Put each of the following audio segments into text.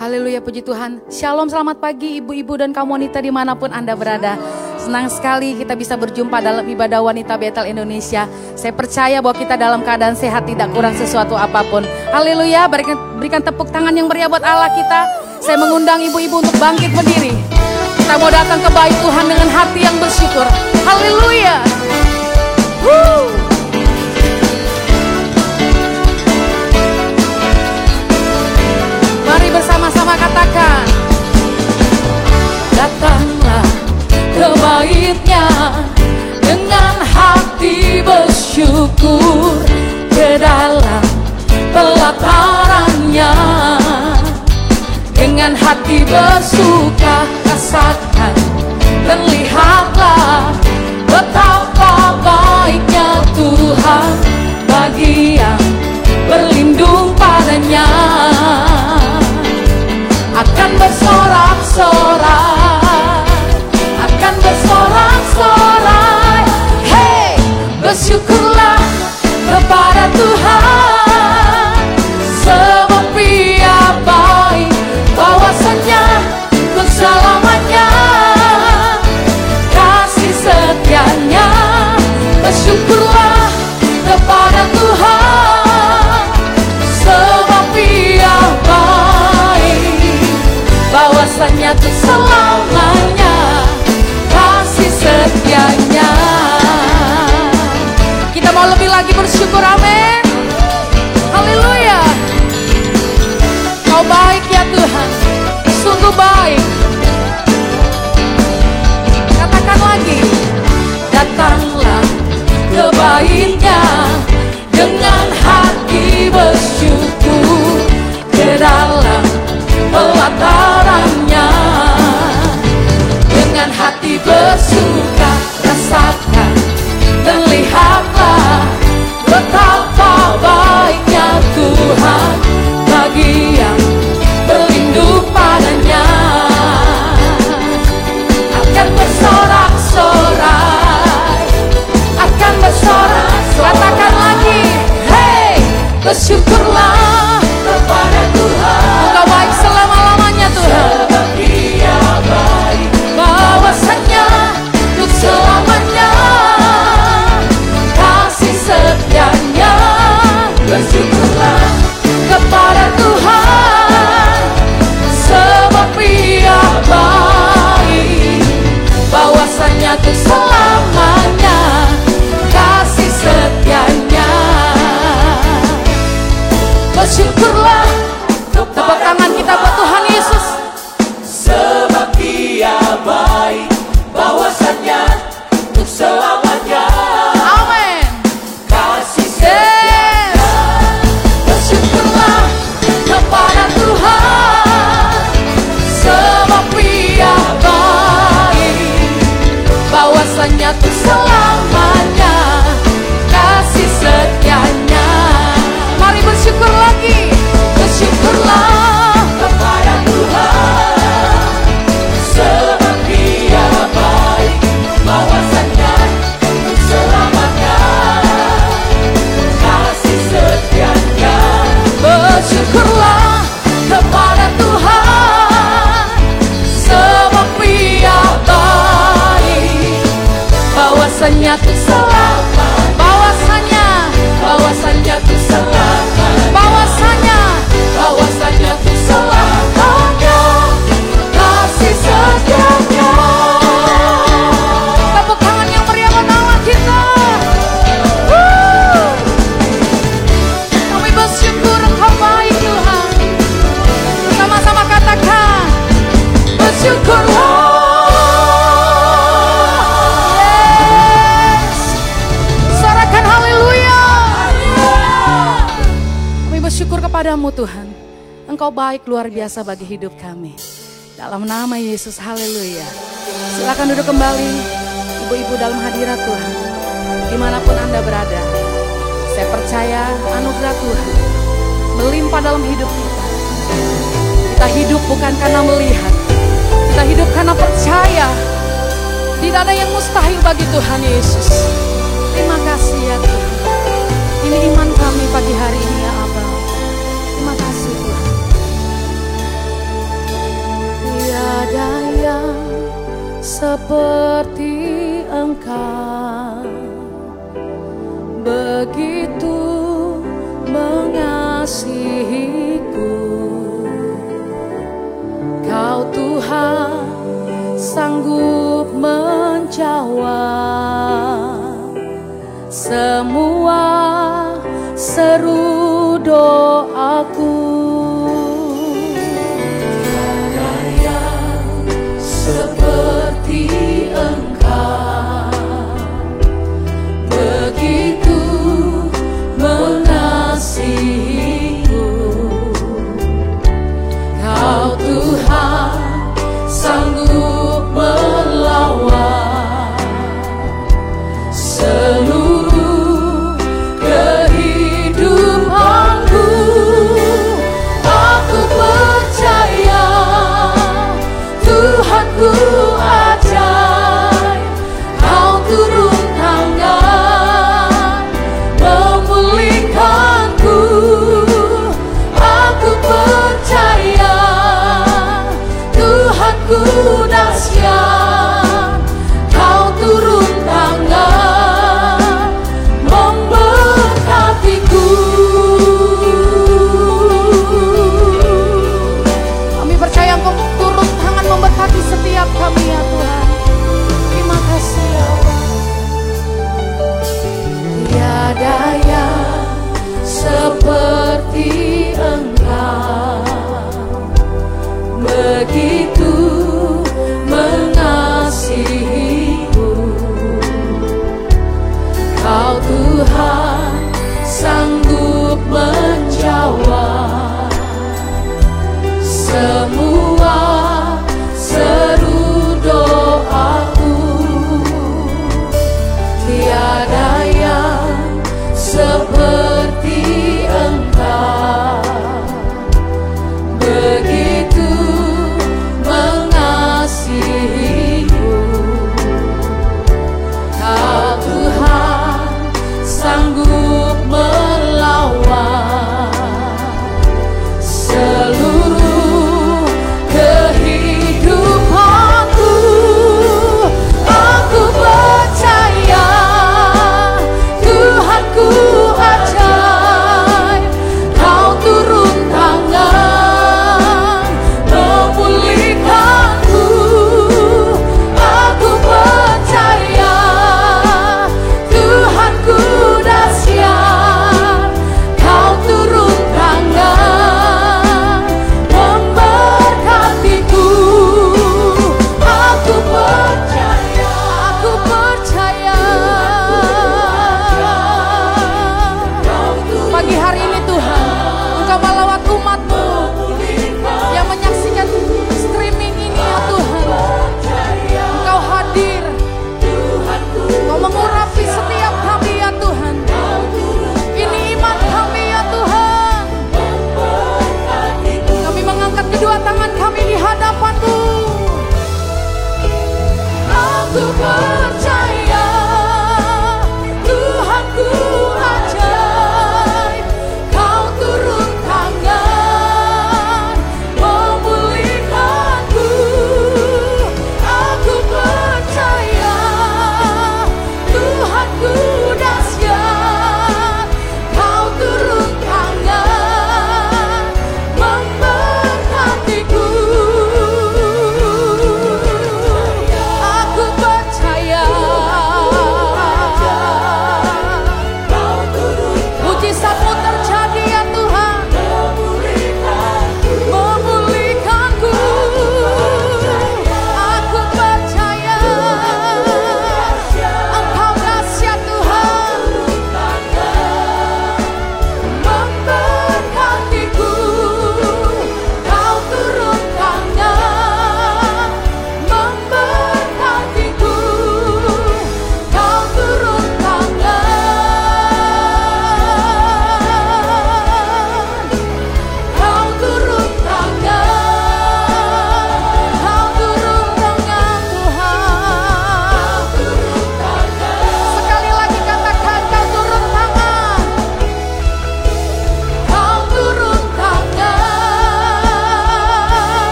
Haleluya puji Tuhan. Shalom selamat pagi ibu-ibu dan kaum wanita di mana pun Anda berada. Senang sekali kita bisa berjumpa dalam ibadah wanita Betel Indonesia. Saya percaya bahwa kita dalam keadaan sehat tidak kurang sesuatu apa pun. Haleluya, berikan, berikan tepuk tangan yang meriah buat Allah kita. Saya mengundang ibu-ibu untuk bangkit berdiri. Kita mau datang ke baik Tuhan dengan hati yang bersyukur. Haleluya. Woo. Mari bersama-sama katakan Datanglah ke baitnya Dengan hati bersyukur Ke dalam pelatarannya Dengan hati bersuka rasakan Dan lihatlah betapa baiknya Tuhan Bagi yang berlindung padanya bersorak-sorai akan bersorak-sorai. Hey bersyukurlah kepada Tuhan bahwasanya untuk selamanya kasih setianya. Kita mau lebih lagi bersyukur amin. Haleluya. Kau baik ya Tuhan. Sungguh baik. Katakan lagi datanglah ke baitnya dengan hati bersyukur. Ke dalam bersuka rasakan. Dan lihatlah betapa baiknya Tuhan bagi yang berlindung padanya. Akan bersorak-sorai akan bersorak katakan lagi hey bersyukurlah bahwasanya Engkau baik luar biasa bagi hidup kami. Dalam nama Yesus haleluya. Silakan duduk kembali Ibu-ibu dalam hadirat Tuhan. Di mana pun anda berada Saya percaya anugerah Tuhan Melimpah dalam hidup kita. Kita hidup bukan karena melihat Kita hidup karena percaya. Tidak ada yang mustahil bagi Tuhan Yesus. Terima kasih ya Tuhan. Ini iman kami pagi hari ini ya ada yang seperti engkau. Begitu mengasihiku. Kau Tuhan sanggup menjawab semua seru doaku.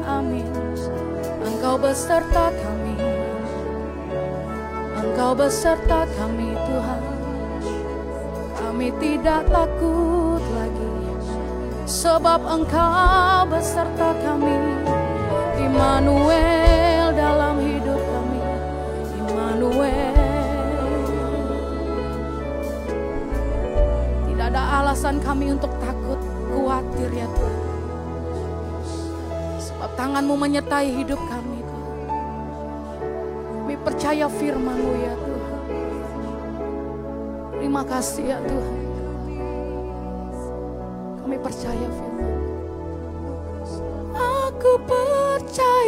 Dan amin. Engkau beserta kami. Engkau beserta kami Tuhan. Kami tidak takut lagi. Sebab engkau beserta kami. Immanuel dalam hidup kami. Immanuel. Tidak ada alasan kami untuk takut, khawatir ya Tuhan tanganmu menyertai hidup kami Tuhan. Kami percaya firmanmu ya Tuhan. Terima kasih ya Tuhan. Kami percaya firman Aku percaya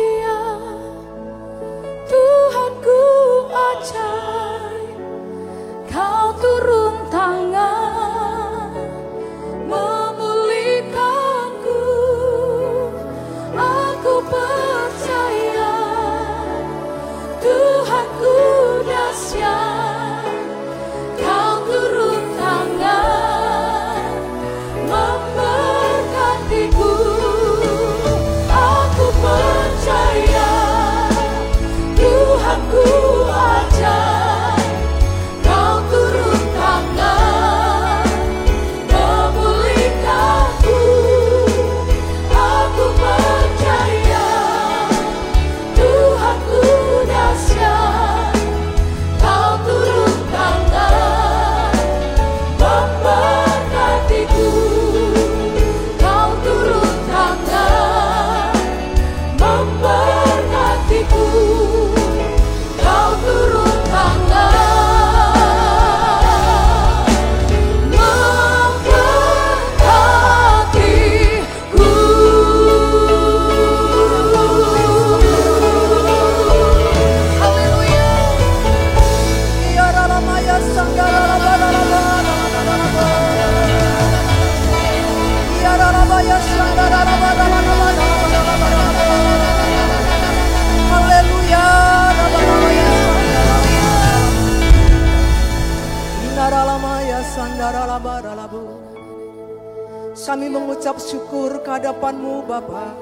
mengucap syukur kehadapanmu Bapa.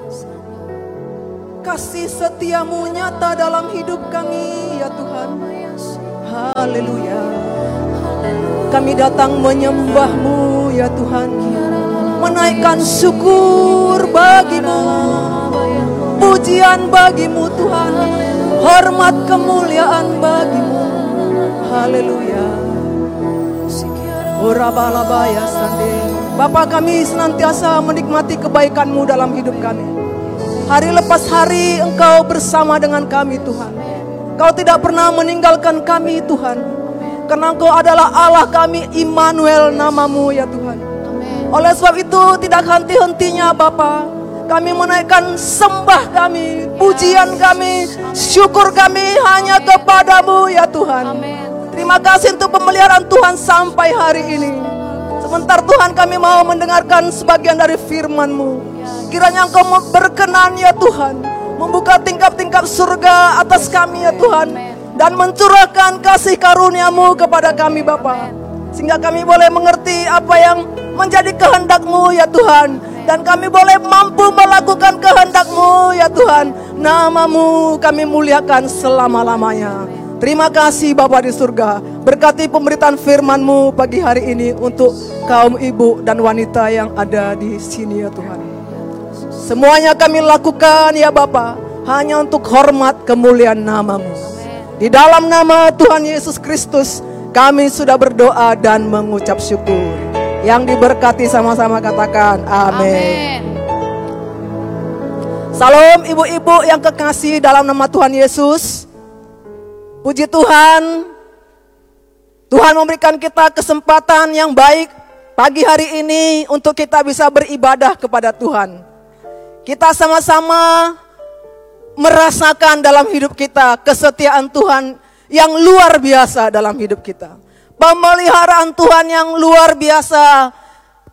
Kasih setiamu nyata dalam hidup kami ya Tuhan. Haleluya. Kami datang menyembahmu ya Tuhan. Menaikkan syukur bagimu. Pujian bagimu Tuhan. Hormat kemuliaan bagimu. Haleluya. Orabalabaya sande. Bapak kami senantiasa menikmati kebaikanmu dalam hidup kami. Hari lepas hari engkau bersama dengan kami Tuhan. Kau tidak pernah meninggalkan kami Tuhan. Karena engkau adalah Allah kami Immanuel namamu ya Tuhan. Oleh sebab itu tidak henti-hentinya Bapa. Kami menaikkan sembah kami, pujian kami, syukur kami hanya kepadamu ya Tuhan. Terima kasih untuk pemeliharaan Tuhan sampai hari ini. Sebentar Tuhan kami mau mendengarkan sebagian dari firman-Mu. Kiranya Engkau berkenan ya Tuhan. Membuka tingkap-tingkap surga atas kami ya Tuhan. Dan mencurahkan kasih karunia-Mu kepada kami Bapa. Sehingga kami boleh mengerti apa yang menjadi kehendak-Mu ya Tuhan. Dan kami boleh mampu melakukan kehendak-Mu ya Tuhan. Namamu kami muliakan selama-lamanya. Terima kasih Bapa di surga. Berkati pemberitaan firman-Mu pagi hari ini untuk kaum ibu dan wanita yang ada di sini ya Tuhan. Semuanya kami lakukan ya Bapa hanya untuk hormat kemuliaan namamu. Di dalam nama Tuhan Yesus Kristus kami sudah berdoa dan mengucap syukur. Yang diberkati sama-sama katakan amin. Salam ibu-ibu yang kekasih dalam nama Tuhan Yesus. Puji Tuhan, Tuhan memberikan kita kesempatan yang baik pagi hari ini untuk kita bisa beribadah kepada Tuhan. Kita sama-sama merasakan dalam hidup kita kesetiaan Tuhan yang luar biasa dalam hidup kita. Pemeliharaan Tuhan yang luar biasa,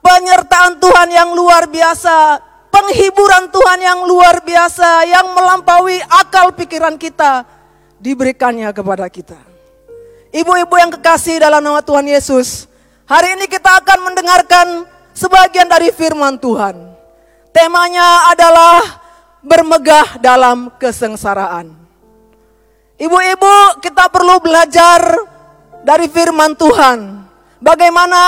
penyertaan Tuhan yang luar biasa, penghiburan Tuhan yang luar biasa yang melampaui akal pikiran kita diberikannya kepada kita. Ibu-ibu yang kekasih dalam nama Tuhan Yesus, hari ini kita akan mendengarkan sebagian dari firman Tuhan. Temanya adalah bermegah dalam kesengsaraan. Ibu-ibu, kita perlu belajar dari firman Tuhan. Bagaimana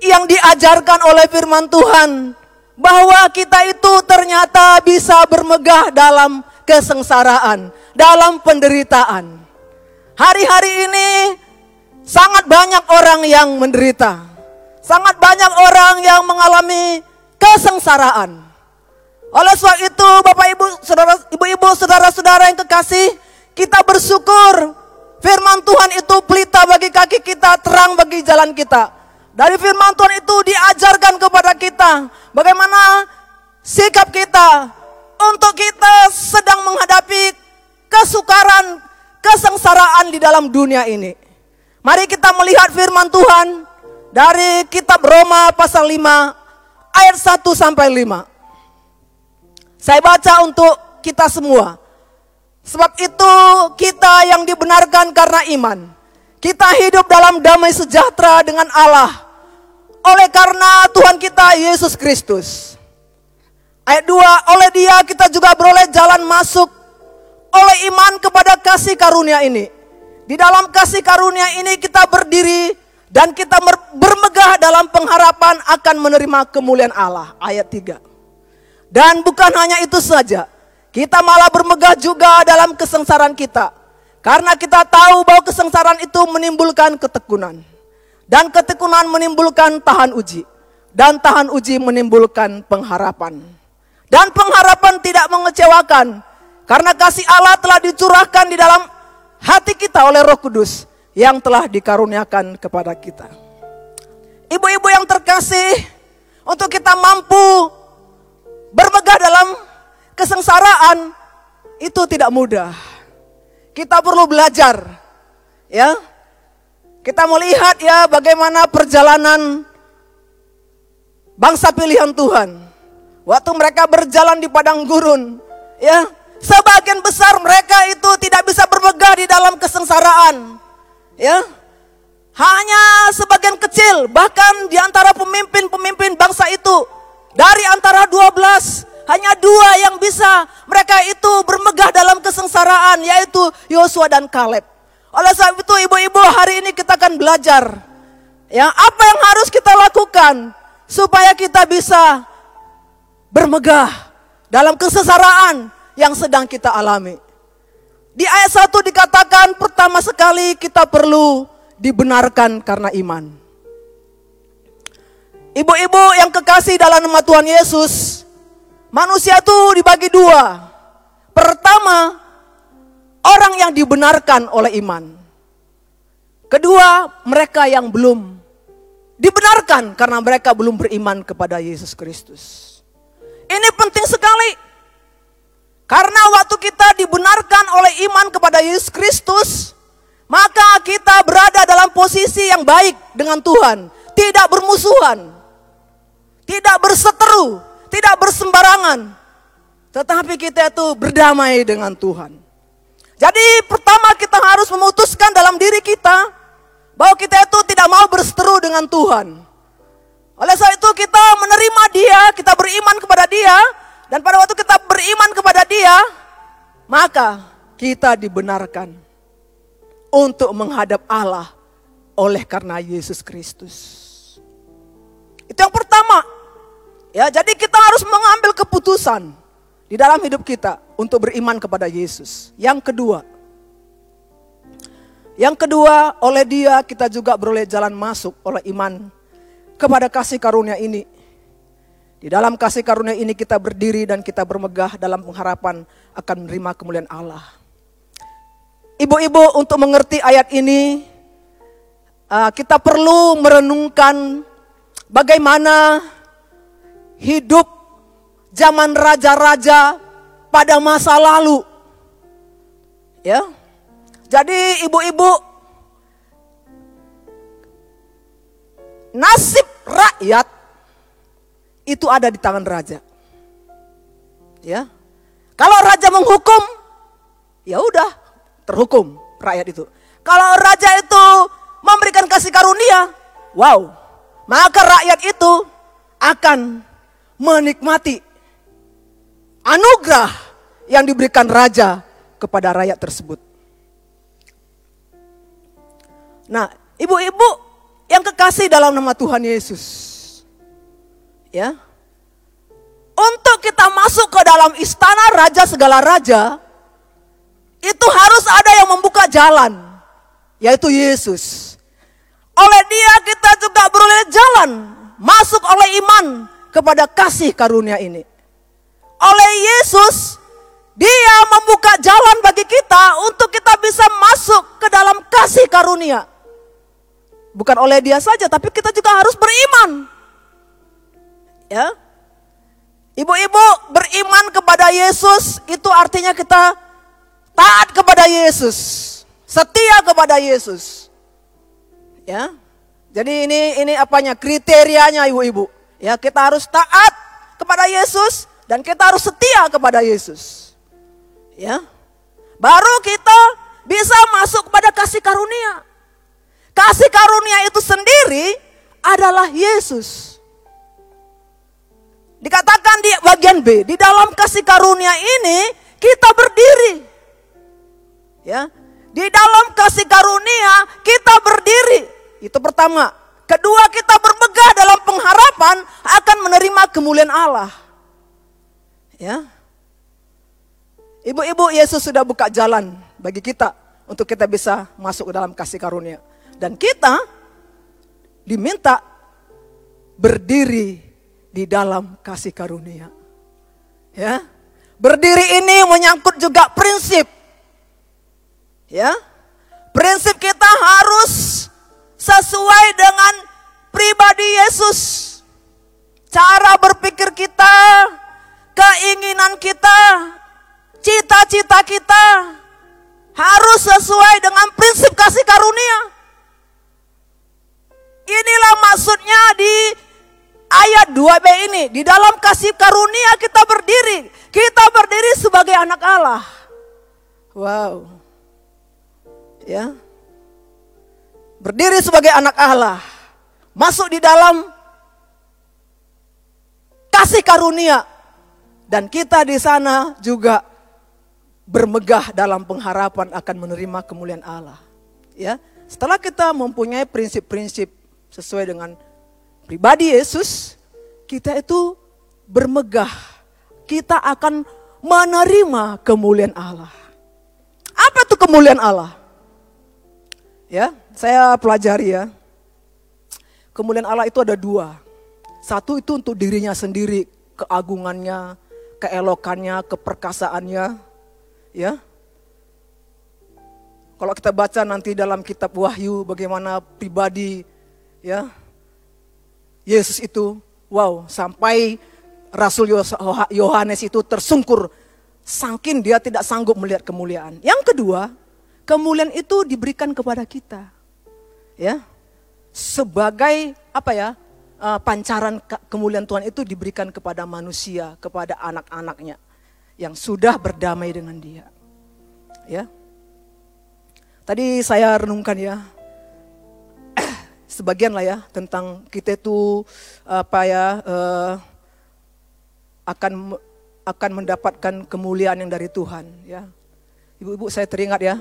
yang diajarkan oleh firman Tuhan bahwa kita itu ternyata bisa bermegah dalam kesengsaraan, dalam penderitaan. Hari-hari ini sangat banyak orang yang menderita. Sangat banyak orang yang mengalami kesengsaraan. Oleh sebab itu, Bapak Ibu, Saudara, Ibu-ibu, saudara-saudara yang kekasih, kita bersyukur firman Tuhan itu pelita bagi kaki kita, terang bagi jalan kita. Dari firman Tuhan itu diajarkan kepada kita bagaimana sikap kita untuk kita sedang menghadapi kesukaran, kesengsaraan di dalam dunia ini. Mari kita melihat firman Tuhan dari kitab Roma pasal 5 ayat 1 sampai 5. Saya baca untuk kita semua. Sebab itu kita yang dibenarkan karena iman. Kita hidup dalam damai sejahtera dengan Allah. Oleh karena Tuhan kita Yesus Kristus. Ayat 2, oleh dia kita juga beroleh jalan masuk oleh iman kepada kasih karunia ini. Di dalam kasih karunia ini kita berdiri dan kita bermegah dalam pengharapan akan menerima kemuliaan Allah. Ayat 3. Dan bukan hanya itu saja, kita malah bermegah juga dalam kesengsaraan kita. Karena kita tahu bahwa kesengsaraan itu menimbulkan ketekunan. Dan ketekunan menimbulkan tahan uji. Dan tahan uji menimbulkan pengharapan. Dan pengharapan tidak mengecewakan. Karena kasih Allah telah dicurahkan di dalam hati kita oleh roh kudus. Yang telah dikaruniakan kepada kita. Ibu-ibu yang terkasih, untuk kita mampu bermegah dalam kesengsaraan itu tidak mudah. Kita perlu belajar, ya. Kita melihat ya bagaimana perjalanan bangsa pilihan Tuhan. Waktu mereka berjalan di padang gurun, ya, sebagian besar mereka itu tidak bisa bermegah di dalam kesengsaraan. Ya. Hanya sebagian kecil bahkan di antara pemimpin-pemimpin bangsa itu dari antara 12 hanya dua yang bisa mereka itu bermegah dalam kesengsaraan yaitu Yosua dan Kaleb. Oleh sebab itu ibu-ibu hari ini kita akan belajar ya apa yang harus kita lakukan supaya kita bisa bermegah dalam kesengsaraan yang sedang kita alami. Di ayat 1 dikatakan pertama sekali kita perlu dibenarkan karena iman. Ibu-ibu yang kekasih dalam nama Tuhan Yesus, Manusia itu dibagi dua. Pertama, orang yang dibenarkan oleh iman. Kedua, mereka yang belum dibenarkan karena mereka belum beriman kepada Yesus Kristus. Ini penting sekali. Karena waktu kita dibenarkan oleh iman kepada Yesus Kristus, maka kita berada dalam posisi yang baik dengan Tuhan, tidak bermusuhan, tidak berseteru, tidak bersembarangan. Tetapi kita itu berdamai dengan Tuhan. Jadi pertama kita harus memutuskan dalam diri kita bahwa kita itu tidak mau berseteru dengan Tuhan. Oleh sebab itu kita menerima dia, kita beriman kepada dia. Dan pada waktu kita beriman kepada dia, maka kita dibenarkan untuk menghadap Allah oleh karena Yesus Kristus. Itu yang pertama. Ya, jadi kita harus mengambil keputusan di dalam hidup kita untuk beriman kepada Yesus. Yang kedua, yang kedua, oleh Dia kita juga beroleh jalan masuk oleh iman kepada kasih karunia ini. Di dalam kasih karunia ini kita berdiri dan kita bermegah dalam pengharapan akan menerima kemuliaan Allah. Ibu-ibu untuk mengerti ayat ini, uh, kita perlu merenungkan bagaimana hidup zaman raja-raja pada masa lalu. Ya. Jadi ibu-ibu nasib rakyat itu ada di tangan raja. Ya. Kalau raja menghukum, ya udah terhukum rakyat itu. Kalau raja itu memberikan kasih karunia, wow, maka rakyat itu akan menikmati anugerah yang diberikan raja kepada rakyat tersebut. Nah, ibu-ibu yang kekasih dalam nama Tuhan Yesus. Ya. Untuk kita masuk ke dalam istana raja segala raja, itu harus ada yang membuka jalan, yaitu Yesus. Oleh dia kita juga beroleh jalan, masuk oleh iman kepada kasih karunia ini. Oleh Yesus, dia membuka jalan bagi kita untuk kita bisa masuk ke dalam kasih karunia. Bukan oleh dia saja, tapi kita juga harus beriman. Ya. Ibu-ibu beriman kepada Yesus itu artinya kita taat kepada Yesus, setia kepada Yesus. Ya. Jadi ini ini apanya? Kriterianya ibu-ibu. Ya, kita harus taat kepada Yesus dan kita harus setia kepada Yesus. Ya. Baru kita bisa masuk kepada kasih karunia. Kasih karunia itu sendiri adalah Yesus. Dikatakan di bagian B, di dalam kasih karunia ini kita berdiri. Ya. Di dalam kasih karunia kita berdiri. Itu pertama. Kedua kita bermegah dalam pengharapan akan menerima kemuliaan Allah. Ya. Ibu-ibu Yesus sudah buka jalan bagi kita untuk kita bisa masuk ke dalam kasih karunia. Dan kita diminta berdiri di dalam kasih karunia. Ya. Berdiri ini menyangkut juga prinsip. Ya. Prinsip kita harus sesuai dengan pribadi Yesus. Cara berpikir kita, keinginan kita, cita-cita kita harus sesuai dengan prinsip kasih karunia. Inilah maksudnya di ayat 2b ini. Di dalam kasih karunia kita berdiri. Kita berdiri sebagai anak Allah. Wow. Ya. Berdiri sebagai anak Allah. Masuk di dalam kasih karunia. Dan kita di sana juga bermegah dalam pengharapan akan menerima kemuliaan Allah. Ya, setelah kita mempunyai prinsip-prinsip sesuai dengan pribadi Yesus, kita itu bermegah. Kita akan menerima kemuliaan Allah. Apa itu kemuliaan Allah? Ya, saya pelajari ya. Kemuliaan Allah itu ada dua. Satu itu untuk dirinya sendiri, keagungannya, keelokannya, keperkasaannya, ya. Kalau kita baca nanti dalam kitab Wahyu bagaimana pribadi ya Yesus itu wow sampai Rasul Yohanes itu tersungkur saking dia tidak sanggup melihat kemuliaan. Yang kedua, kemuliaan itu diberikan kepada kita. Ya. Sebagai apa ya? eh, pancaran ke- kemuliaan Tuhan itu diberikan kepada manusia, kepada anak-anaknya yang sudah berdamai dengan Dia. Ya. Tadi saya renungkan ya, sebagian lah ya tentang kita itu apa ya eh, akan akan mendapatkan kemuliaan yang dari Tuhan ya. Ibu-ibu saya teringat ya.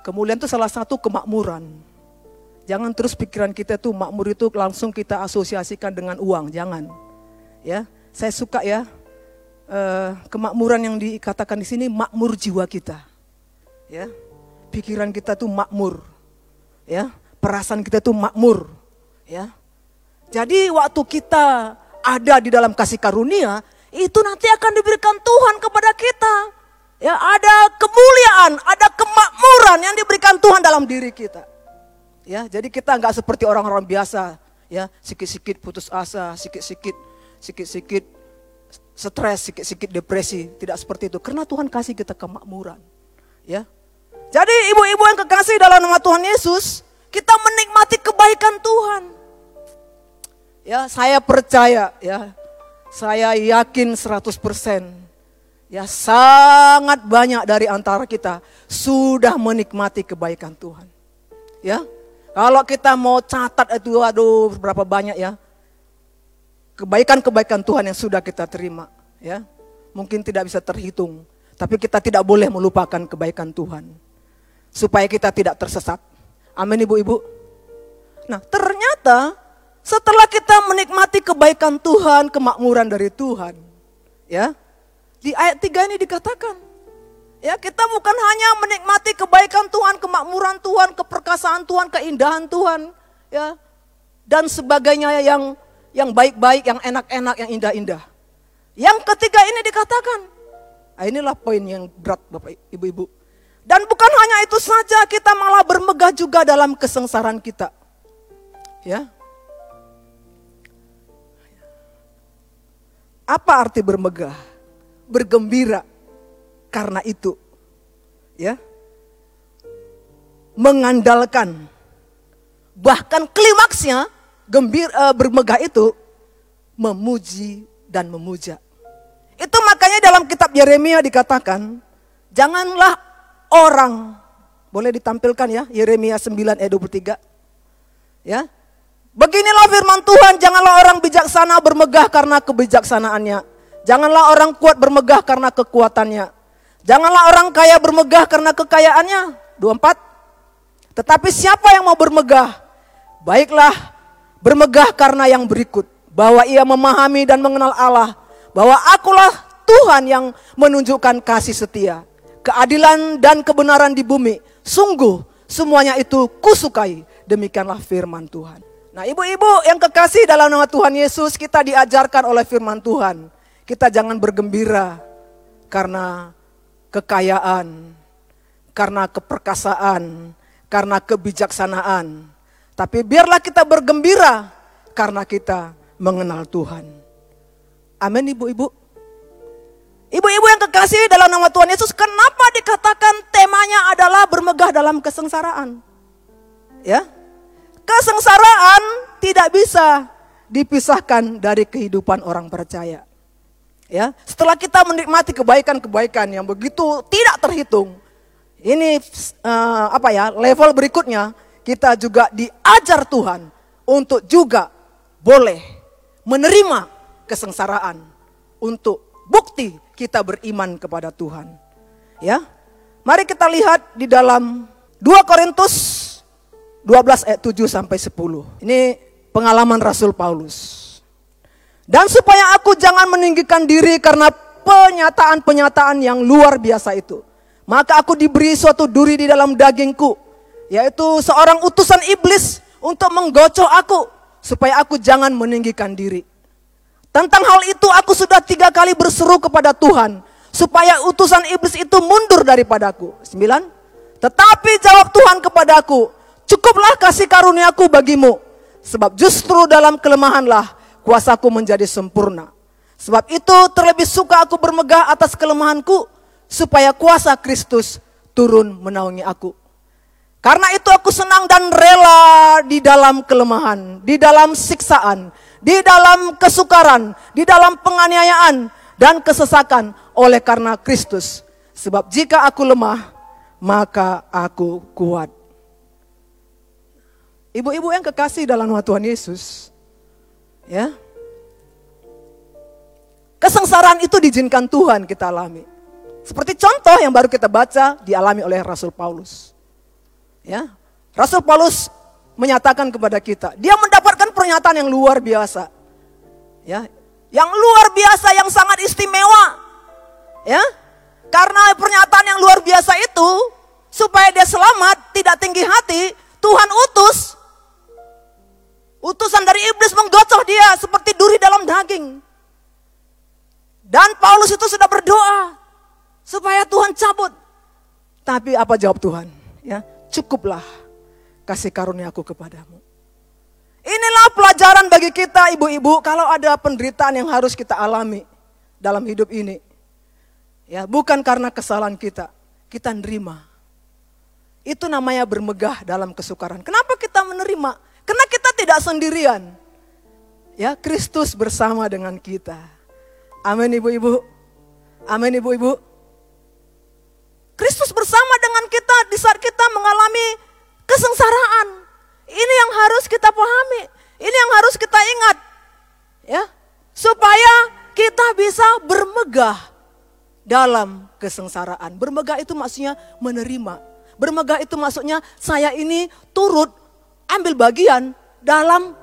Kemuliaan itu salah satu kemakmuran. Jangan terus pikiran kita tuh makmur itu langsung kita asosiasikan dengan uang, jangan. Ya, saya suka ya eh, kemakmuran yang dikatakan di sini makmur jiwa kita. Ya, pikiran kita tuh makmur. Ya, perasaan kita tuh makmur. Ya. Jadi waktu kita ada di dalam kasih karunia, itu nanti akan diberikan Tuhan kepada kita. Ya, ada kemuliaan, ada kemakmuran yang diberikan Tuhan dalam diri kita. Ya, jadi kita nggak seperti orang-orang biasa, ya, sikit-sikit putus asa, sikit-sikit, sikit-sikit stres, sikit-sikit depresi, tidak seperti itu. Karena Tuhan kasih kita kemakmuran, ya. Jadi ibu-ibu yang kekasih dalam nama Tuhan Yesus, kita menikmati kebaikan Tuhan. Ya, saya percaya ya. Saya yakin 100% ya sangat banyak dari antara kita sudah menikmati kebaikan Tuhan. Ya. Kalau kita mau catat itu aduh berapa banyak ya. Kebaikan-kebaikan Tuhan yang sudah kita terima, ya. Mungkin tidak bisa terhitung, tapi kita tidak boleh melupakan kebaikan Tuhan. Supaya kita tidak tersesat. Amin Ibu-ibu. Nah, ternyata setelah kita menikmati kebaikan Tuhan, kemakmuran dari Tuhan, ya. Di ayat 3 ini dikatakan, ya kita bukan hanya menikmati kebaikan Tuhan, kemakmuran Tuhan, keperkasaan Tuhan, keindahan Tuhan, ya. Dan sebagainya yang yang baik-baik, yang enak-enak, yang indah-indah. Yang ketiga ini dikatakan, nah inilah poin yang berat Bapak Ibu-ibu. Dan bukan hanya itu saja, kita malah bermegah juga dalam kesengsaraan kita. Ya. Apa arti bermegah? Bergembira karena itu. Ya. Mengandalkan. Bahkan klimaksnya gembir uh, bermegah itu memuji dan memuja. Itu makanya dalam kitab Yeremia dikatakan, janganlah orang boleh ditampilkan ya Yeremia 9 ayat 23. Ya. Beginilah firman Tuhan, janganlah orang bijaksana bermegah karena kebijaksanaannya. Janganlah orang kuat bermegah karena kekuatannya. Janganlah orang kaya bermegah karena kekayaannya. 24. Tetapi siapa yang mau bermegah? Baiklah Bermegah karena yang berikut. Bahwa ia memahami dan mengenal Allah. Bahwa akulah Tuhan yang menunjukkan kasih setia. Keadilan dan kebenaran di bumi. Sungguh semuanya itu kusukai. Demikianlah firman Tuhan. Nah ibu-ibu yang kekasih dalam nama Tuhan Yesus kita diajarkan oleh firman Tuhan. Kita jangan bergembira karena kekayaan, karena keperkasaan, karena kebijaksanaan tapi biarlah kita bergembira karena kita mengenal Tuhan. Amin ibu-ibu. Ibu-ibu yang kekasih dalam nama Tuhan Yesus, kenapa dikatakan temanya adalah bermegah dalam kesengsaraan? Ya. Kesengsaraan tidak bisa dipisahkan dari kehidupan orang percaya. Ya, setelah kita menikmati kebaikan-kebaikan yang begitu tidak terhitung, ini uh, apa ya level berikutnya kita juga diajar Tuhan untuk juga boleh menerima kesengsaraan untuk bukti kita beriman kepada Tuhan. Ya. Mari kita lihat di dalam 2 Korintus 12 ayat 7 sampai 10. Ini pengalaman Rasul Paulus. Dan supaya aku jangan meninggikan diri karena penyataan-penyataan yang luar biasa itu. Maka aku diberi suatu duri di dalam dagingku yaitu seorang utusan iblis untuk menggocok aku supaya aku jangan meninggikan diri. Tentang hal itu aku sudah tiga kali berseru kepada Tuhan supaya utusan iblis itu mundur daripadaku. Sembilan. Tetapi jawab Tuhan kepadaku, cukuplah kasih karuniaku bagimu. Sebab justru dalam kelemahanlah kuasaku menjadi sempurna. Sebab itu terlebih suka aku bermegah atas kelemahanku supaya kuasa Kristus turun menaungi aku. Karena itu aku senang dan rela di dalam kelemahan, di dalam siksaan, di dalam kesukaran, di dalam penganiayaan dan kesesakan oleh karena Kristus. Sebab jika aku lemah, maka aku kuat. Ibu-ibu yang kekasih dalam Tuhan Yesus, ya. Kesengsaraan itu diizinkan Tuhan kita alami. Seperti contoh yang baru kita baca dialami oleh Rasul Paulus. Ya, Rasul Paulus menyatakan kepada kita, dia mendapatkan pernyataan yang luar biasa. Ya, yang luar biasa yang sangat istimewa. Ya. Karena pernyataan yang luar biasa itu supaya dia selamat, tidak tinggi hati, Tuhan utus utusan dari iblis menggocok dia seperti duri dalam daging. Dan Paulus itu sudah berdoa supaya Tuhan cabut. Tapi apa jawab Tuhan? Ya, cukuplah kasih karunia aku kepadamu. Inilah pelajaran bagi kita ibu-ibu kalau ada penderitaan yang harus kita alami dalam hidup ini. Ya, bukan karena kesalahan kita, kita nerima. Itu namanya bermegah dalam kesukaran. Kenapa kita menerima? Karena kita tidak sendirian. Ya, Kristus bersama dengan kita. Amin ibu-ibu. Amin ibu-ibu. Kristus bersama dengan kita di saat kita mengalami kesengsaraan. Ini yang harus kita pahami. Ini yang harus kita ingat. Ya. Supaya kita bisa bermegah dalam kesengsaraan. Bermegah itu maksudnya menerima. Bermegah itu maksudnya saya ini turut ambil bagian dalam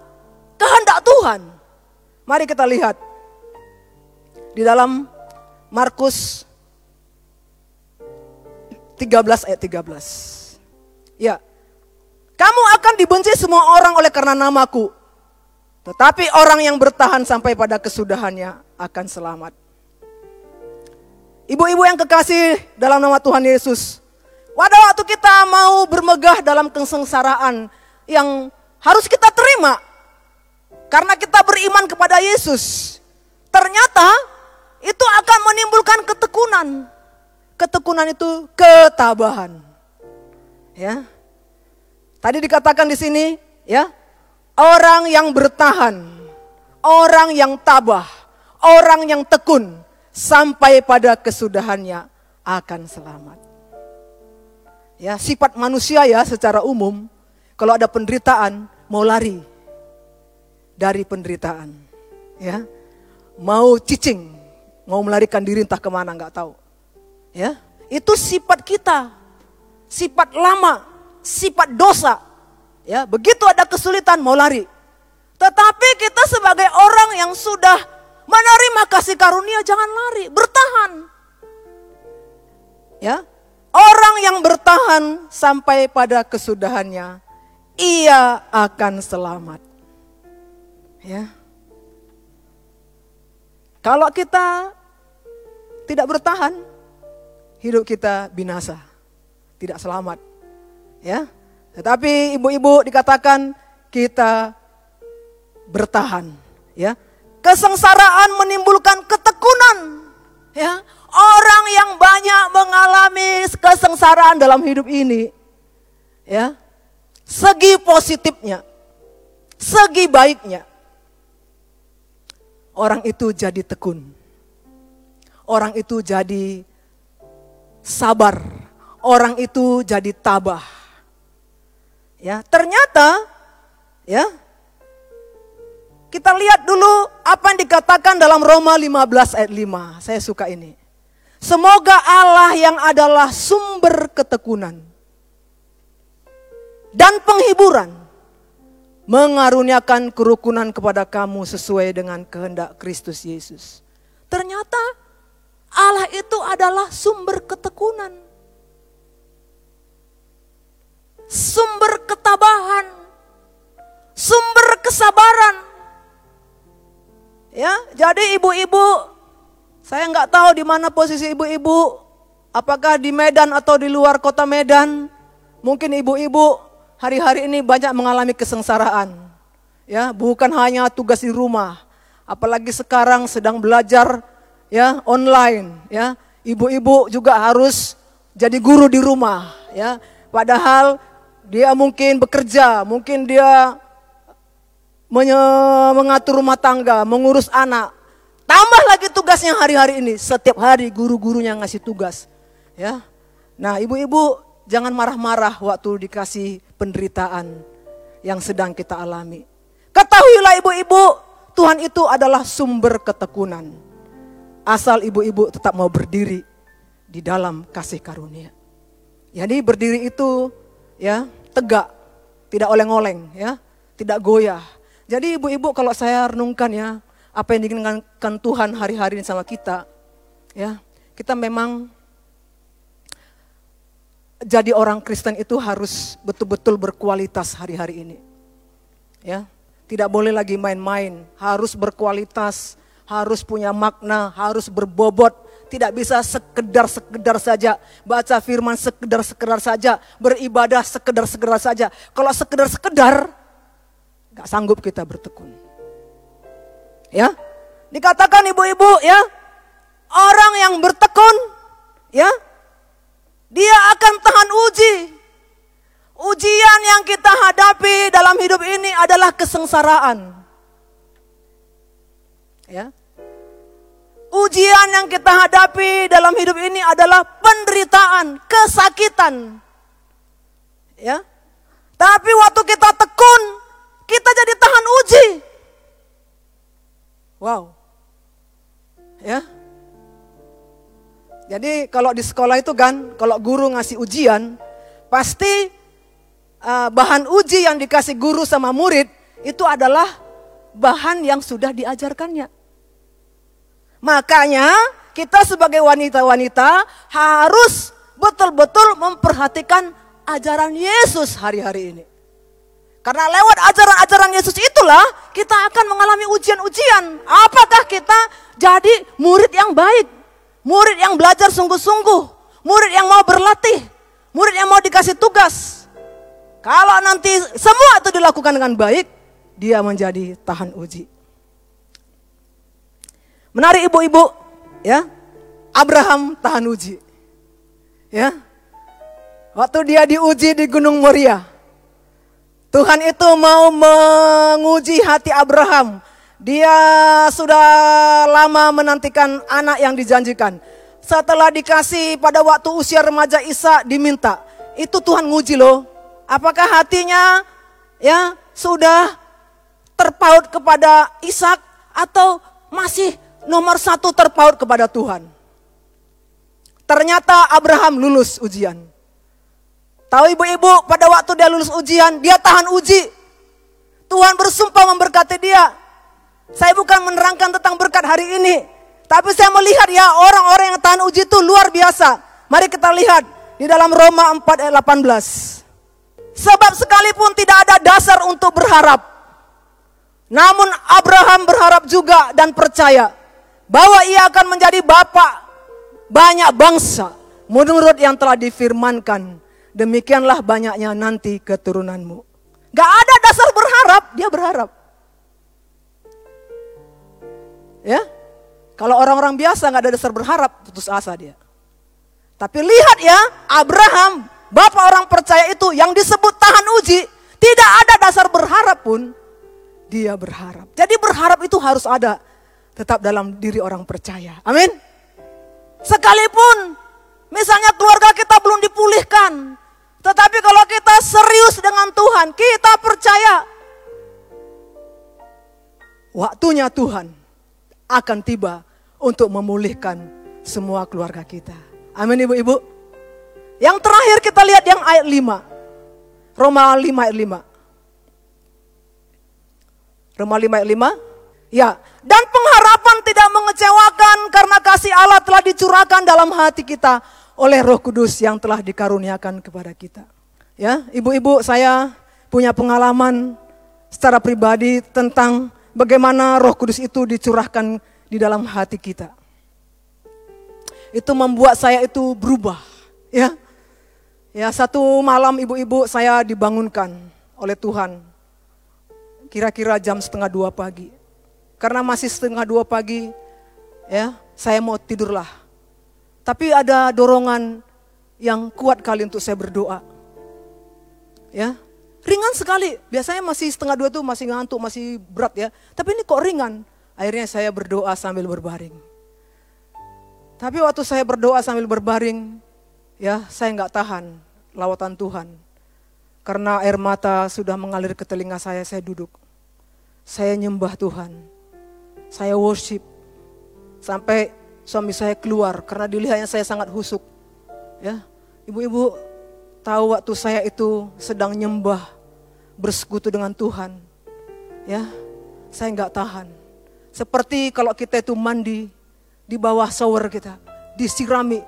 kehendak Tuhan. Mari kita lihat di dalam Markus 13 ayat 13. Ya. Kamu akan dibenci semua orang oleh karena namaku. Tetapi orang yang bertahan sampai pada kesudahannya akan selamat. Ibu-ibu yang kekasih dalam nama Tuhan Yesus. Pada waktu kita mau bermegah dalam kesengsaraan yang harus kita terima. Karena kita beriman kepada Yesus. Ternyata itu akan menimbulkan ketekunan. Ketekunan itu ketabahan. Ya. Tadi dikatakan di sini, ya, orang yang bertahan, orang yang tabah, orang yang tekun sampai pada kesudahannya akan selamat. Ya, sifat manusia ya secara umum kalau ada penderitaan mau lari dari penderitaan. Ya. Mau cicing, mau melarikan diri entah ke mana nggak tahu. Ya, itu sifat kita. Sifat lama sifat dosa. Ya, begitu ada kesulitan mau lari. Tetapi kita sebagai orang yang sudah menerima kasih karunia jangan lari, bertahan. Ya. Orang yang bertahan sampai pada kesudahannya, ia akan selamat. Ya. Kalau kita tidak bertahan, hidup kita binasa, tidak selamat. Ya. Tetapi ibu-ibu dikatakan kita bertahan, ya. Kesengsaraan menimbulkan ketekunan, ya. Orang yang banyak mengalami kesengsaraan dalam hidup ini, ya. Segi positifnya, segi baiknya. Orang itu jadi tekun. Orang itu jadi sabar. Orang itu jadi tabah Ya, ternyata ya kita lihat dulu apa yang dikatakan dalam Roma 15 ayat 5. Saya suka ini. Semoga Allah yang adalah sumber ketekunan dan penghiburan mengaruniakan kerukunan kepada kamu sesuai dengan kehendak Kristus Yesus. Ternyata Allah itu adalah sumber ketekunan. Sumber ketabahan, sumber kesabaran. Ya, jadi ibu-ibu, saya nggak tahu di mana posisi ibu-ibu, apakah di Medan atau di luar kota Medan. Mungkin ibu-ibu hari-hari ini banyak mengalami kesengsaraan. Ya, bukan hanya tugas di rumah, apalagi sekarang sedang belajar ya online. Ya, ibu-ibu juga harus jadi guru di rumah. Ya, padahal dia mungkin bekerja, mungkin dia mengatur rumah tangga, mengurus anak. Tambah lagi tugasnya hari-hari ini. Setiap hari guru-gurunya ngasih tugas. Ya. Nah, ibu-ibu jangan marah-marah waktu dikasih penderitaan yang sedang kita alami. Ketahuilah ibu-ibu, Tuhan itu adalah sumber ketekunan. Asal ibu-ibu tetap mau berdiri di dalam kasih karunia. Jadi berdiri itu ya tegak, tidak oleng-oleng, ya, tidak goyah. Jadi ibu-ibu kalau saya renungkan ya, apa yang diinginkan Tuhan hari-hari ini sama kita, ya, kita memang jadi orang Kristen itu harus betul-betul berkualitas hari-hari ini. Ya, tidak boleh lagi main-main, harus berkualitas, harus punya makna, harus berbobot, tidak bisa sekedar-sekedar saja. Baca firman sekedar-sekedar saja. Beribadah sekedar-sekedar saja. Kalau sekedar-sekedar, gak sanggup kita bertekun. Ya, dikatakan ibu-ibu ya, orang yang bertekun, ya, dia akan tahan uji. Ujian yang kita hadapi dalam hidup ini adalah kesengsaraan. Ya, Ujian yang kita hadapi dalam hidup ini adalah penderitaan, kesakitan. Ya. Tapi waktu kita tekun, kita jadi tahan uji. Wow. Ya. Jadi kalau di sekolah itu kan, kalau guru ngasih ujian, pasti uh, bahan uji yang dikasih guru sama murid itu adalah bahan yang sudah diajarkannya. Makanya kita sebagai wanita-wanita harus betul-betul memperhatikan ajaran Yesus hari-hari ini. Karena lewat ajaran-ajaran Yesus itulah kita akan mengalami ujian-ujian. Apakah kita jadi murid yang baik? Murid yang belajar sungguh-sungguh. Murid yang mau berlatih. Murid yang mau dikasih tugas. Kalau nanti semua itu dilakukan dengan baik, dia menjadi tahan uji. Menarik ibu-ibu, ya. Abraham tahan uji. Ya. Waktu dia diuji di Gunung Moria. Tuhan itu mau menguji hati Abraham. Dia sudah lama menantikan anak yang dijanjikan. Setelah dikasih pada waktu usia remaja Isa diminta. Itu Tuhan nguji loh. Apakah hatinya ya sudah terpaut kepada Ishak atau masih nomor satu terpaut kepada Tuhan? Ternyata Abraham lulus ujian. Tahu ibu-ibu pada waktu dia lulus ujian, dia tahan uji. Tuhan bersumpah memberkati dia. Saya bukan menerangkan tentang berkat hari ini. Tapi saya melihat ya orang-orang yang tahan uji itu luar biasa. Mari kita lihat di dalam Roma 4 ayat 18. Sebab sekalipun tidak ada dasar untuk berharap. Namun Abraham berharap juga dan percaya bahwa ia akan menjadi bapak banyak bangsa menurut yang telah difirmankan demikianlah banyaknya nanti keturunanmu. Gak ada dasar berharap, dia berharap. Ya, kalau orang-orang biasa gak ada dasar berharap, putus asa dia. Tapi lihat ya, Abraham, bapak orang percaya itu yang disebut tahan uji, tidak ada dasar berharap pun, dia berharap. Jadi berharap itu harus ada tetap dalam diri orang percaya. Amin. Sekalipun misalnya keluarga kita belum dipulihkan, tetapi kalau kita serius dengan Tuhan, kita percaya waktunya Tuhan akan tiba untuk memulihkan semua keluarga kita. Amin ibu-ibu. Yang terakhir kita lihat yang ayat 5. Roma 5 ayat 5. Roma 5 ayat 5. Ya, dan pengharapan tidak mengecewakan karena kasih Allah telah dicurahkan dalam hati kita oleh Roh Kudus yang telah dikaruniakan kepada kita. Ya, ibu-ibu saya punya pengalaman secara pribadi tentang bagaimana Roh Kudus itu dicurahkan di dalam hati kita. Itu membuat saya itu berubah, ya. Ya, satu malam ibu-ibu saya dibangunkan oleh Tuhan. Kira-kira jam setengah dua pagi. Karena masih setengah dua pagi, ya, saya mau tidurlah tapi ada dorongan yang kuat kali untuk saya berdoa. Ya, ringan sekali. Biasanya masih setengah dua tuh masih ngantuk, masih berat ya. Tapi ini kok ringan. Akhirnya saya berdoa sambil berbaring. Tapi waktu saya berdoa sambil berbaring, ya saya nggak tahan lawatan Tuhan. Karena air mata sudah mengalir ke telinga saya, saya duduk. Saya nyembah Tuhan. Saya worship. Sampai suami saya keluar karena dilihatnya saya sangat husuk. Ya, ibu-ibu tahu waktu saya itu sedang nyembah bersekutu dengan Tuhan. Ya, saya nggak tahan. Seperti kalau kita itu mandi di bawah shower kita, disirami,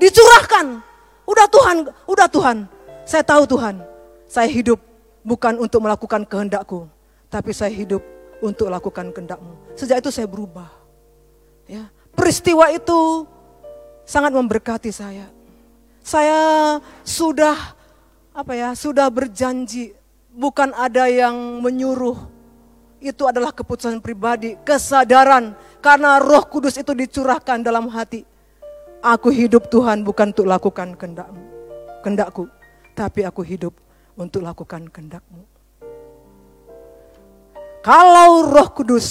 dicurahkan. Udah Tuhan, udah Tuhan. Saya tahu Tuhan, saya hidup bukan untuk melakukan kehendakku, tapi saya hidup untuk lakukan kehendakmu. Sejak itu saya berubah. Ya, Peristiwa itu sangat memberkati saya. Saya sudah apa ya, sudah berjanji bukan ada yang menyuruh. Itu adalah keputusan pribadi, kesadaran karena Roh Kudus itu dicurahkan dalam hati. Aku hidup Tuhan bukan untuk lakukan kehendakmu, kehendakku, tapi aku hidup untuk lakukan kehendakmu. Kalau Roh Kudus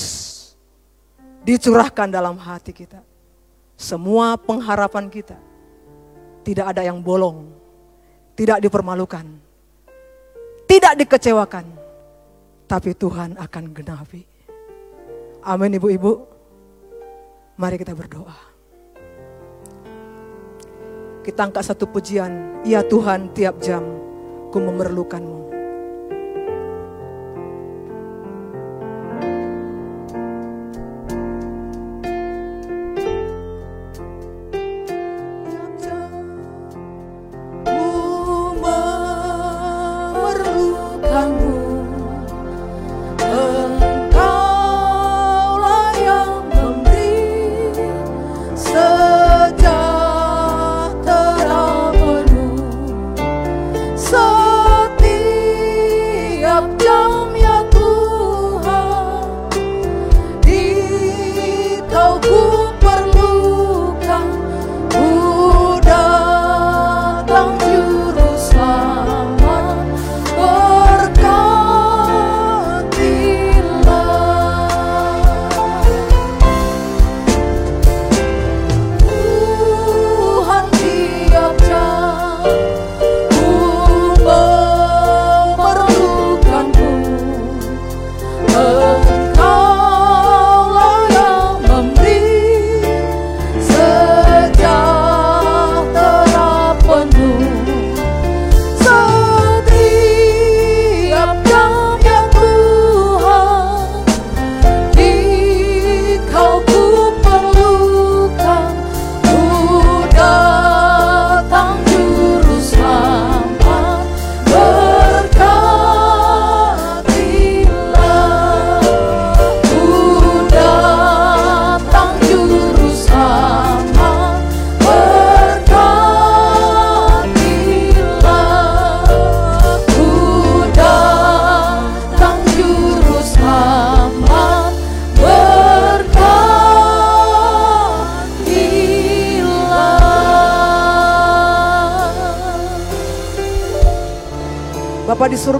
dicurahkan dalam hati kita. Semua pengharapan kita tidak ada yang bolong, tidak dipermalukan. tidak dikecewakan. Tapi Tuhan akan genapi. Amin ibu-ibu. Mari kita berdoa. Kita angkat satu pujian. Ya Tuhan tiap jam ku memerlukanmu.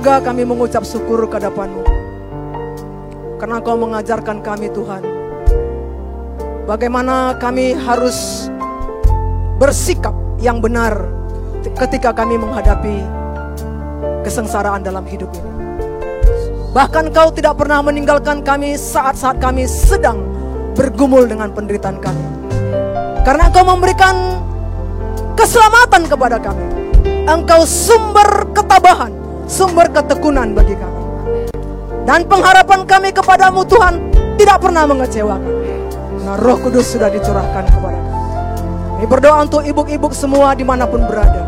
Surga kami mengucap syukur kehadapanmu Karena kau mengajarkan kami Tuhan Bagaimana kami harus bersikap yang benar ketika kami menghadapi kesengsaraan dalam hidup ini. Bahkan kau tidak pernah meninggalkan kami saat-saat kami sedang bergumul dengan penderitaan kami. Karena engkau memberikan keselamatan kepada kami. Engkau sumber ketabahan, sumber ketekunan bagi kami. Dan pengharapan kami kepadamu Tuhan tidak pernah mengecewakan. Nah roh kudus sudah dicurahkan kepada kami. Kami berdoa untuk ibu-ibu semua di mana pun berada.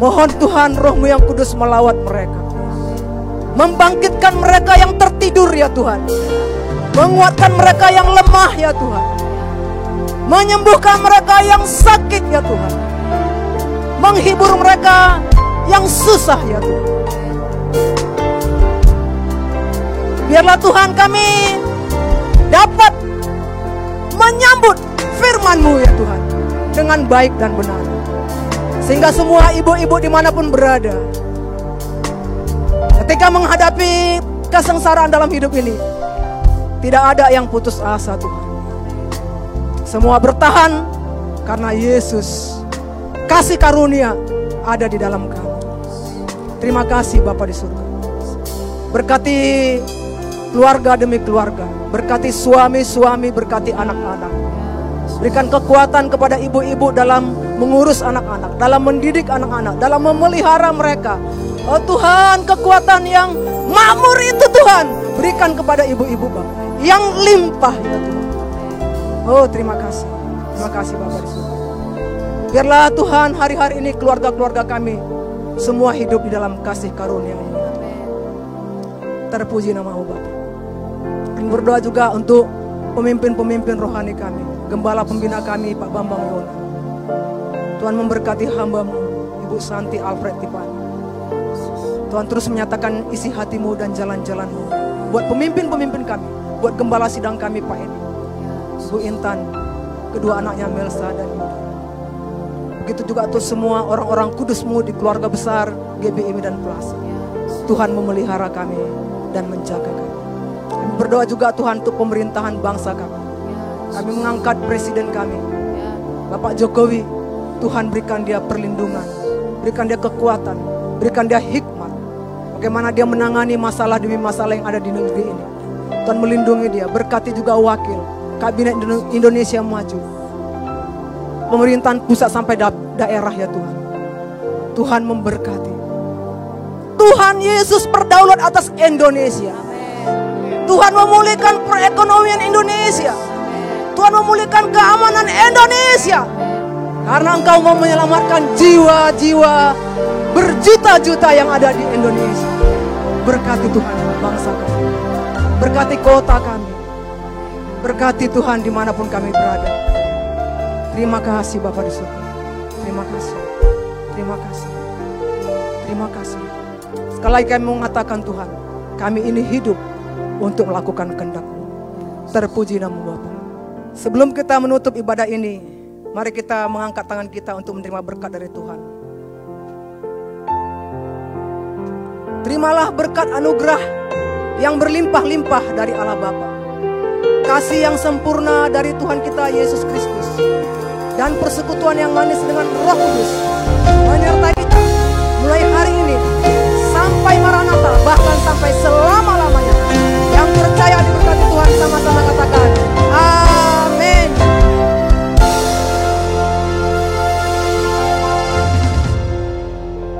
Mohon Tuhan rohmu yang kudus melawat mereka. Membangkitkan mereka yang tertidur ya Tuhan. Menguatkan mereka yang lemah ya Tuhan. Menyembuhkan mereka yang sakit ya Tuhan. Menghibur mereka yang susah ya Tuhan. Biarlah Tuhan kami dapat menyambut firman-Mu ya Tuhan dengan baik dan benar. Sehingga semua ibu-ibu di mana pun berada, ketika menghadapi kesengsaraan dalam hidup ini, tidak ada yang putus asa Tuhan. Semua bertahan karena Yesus kasih karunia ada di dalam kami. Terima kasih Bapak di surga. Berkati keluarga demi keluarga. Berkati suami-suami, berkati anak-anak. Berikan kekuatan kepada ibu-ibu dalam mengurus anak-anak, dalam mendidik anak-anak, dalam memelihara mereka. Oh Tuhan, kekuatan yang makmur itu Tuhan, berikan kepada ibu-ibu Bapak. Yang limpah ya Tuhan. Oh terima kasih. Terima kasih Bapak di surga. Biarlah Tuhan hari-hari ini keluarga-keluarga kami semua hidup di dalam kasih karunia ini. Terpuji nama Bapak. Kami berdoa juga untuk pemimpin-pemimpin rohani kami. Gembala pembina kami Pak Bambang Yona. Tuhan memberkati hambamu Ibu Santi Alfred Tipani. Tuhan terus menyatakan isi hatimu dan jalan-jalanmu. Buat pemimpin-pemimpin kami. Buat gembala sidang kami Pak Edi. Bu Intan. Kedua anaknya Melsa dan Yuda. Begitu juga tuh semua orang-orang kudusmu di keluarga besar GBIM dan Plaza. Tuhan memelihara kami dan menjaga kami. Kami berdoa juga Tuhan untuk pemerintahan bangsa kami. Kami mengangkat presiden kami, Bapak Jokowi. Tuhan berikan dia perlindungan, berikan dia kekuatan, Berikan dia hikmat. Bagaimana dia menangani masalah demi masalah yang ada di negeri ini. Tuhan melindungi dia. Berkati juga wakil. Kabinet Indonesia Maju. Pemerintahan pusat sampai da daerah ya Tuhan. Tuhan memberkati. Tuhan Yesus berdaulat atas Indonesia. Tuhan memulihkan perekonomian Indonesia. Tuhan memulihkan keamanan Indonesia. Karena engkau mau menyelamatkan jiwa-jiwa berjuta-juta yang ada di Indonesia. Berkati Tuhan bangsa kami. Berkati kota kami. Berkati Tuhan di mana pun kami berada. Terima kasih Bapak di surga. Terima kasih. Terima kasih. Terima kasih. Sekali lagi kami mengatakan Tuhan, kami ini hidup untuk melakukan kehendak-Mu. Terpuji nama Bapa. Sebelum kita menutup ibadah ini, mari kita mengangkat tangan kita untuk menerima berkat dari Tuhan. Terimalah berkat anugerah yang berlimpah-limpah dari Allah Bapa kasih yang sempurna dari Tuhan kita Yesus Kristus. Dan persekutuan yang manis dengan Roh Kudus menyertai kita mulai hari ini sampai Maranatha bahkan sampai selama-lamanya. Yang percaya diberkati Tuhan sama-sama katakan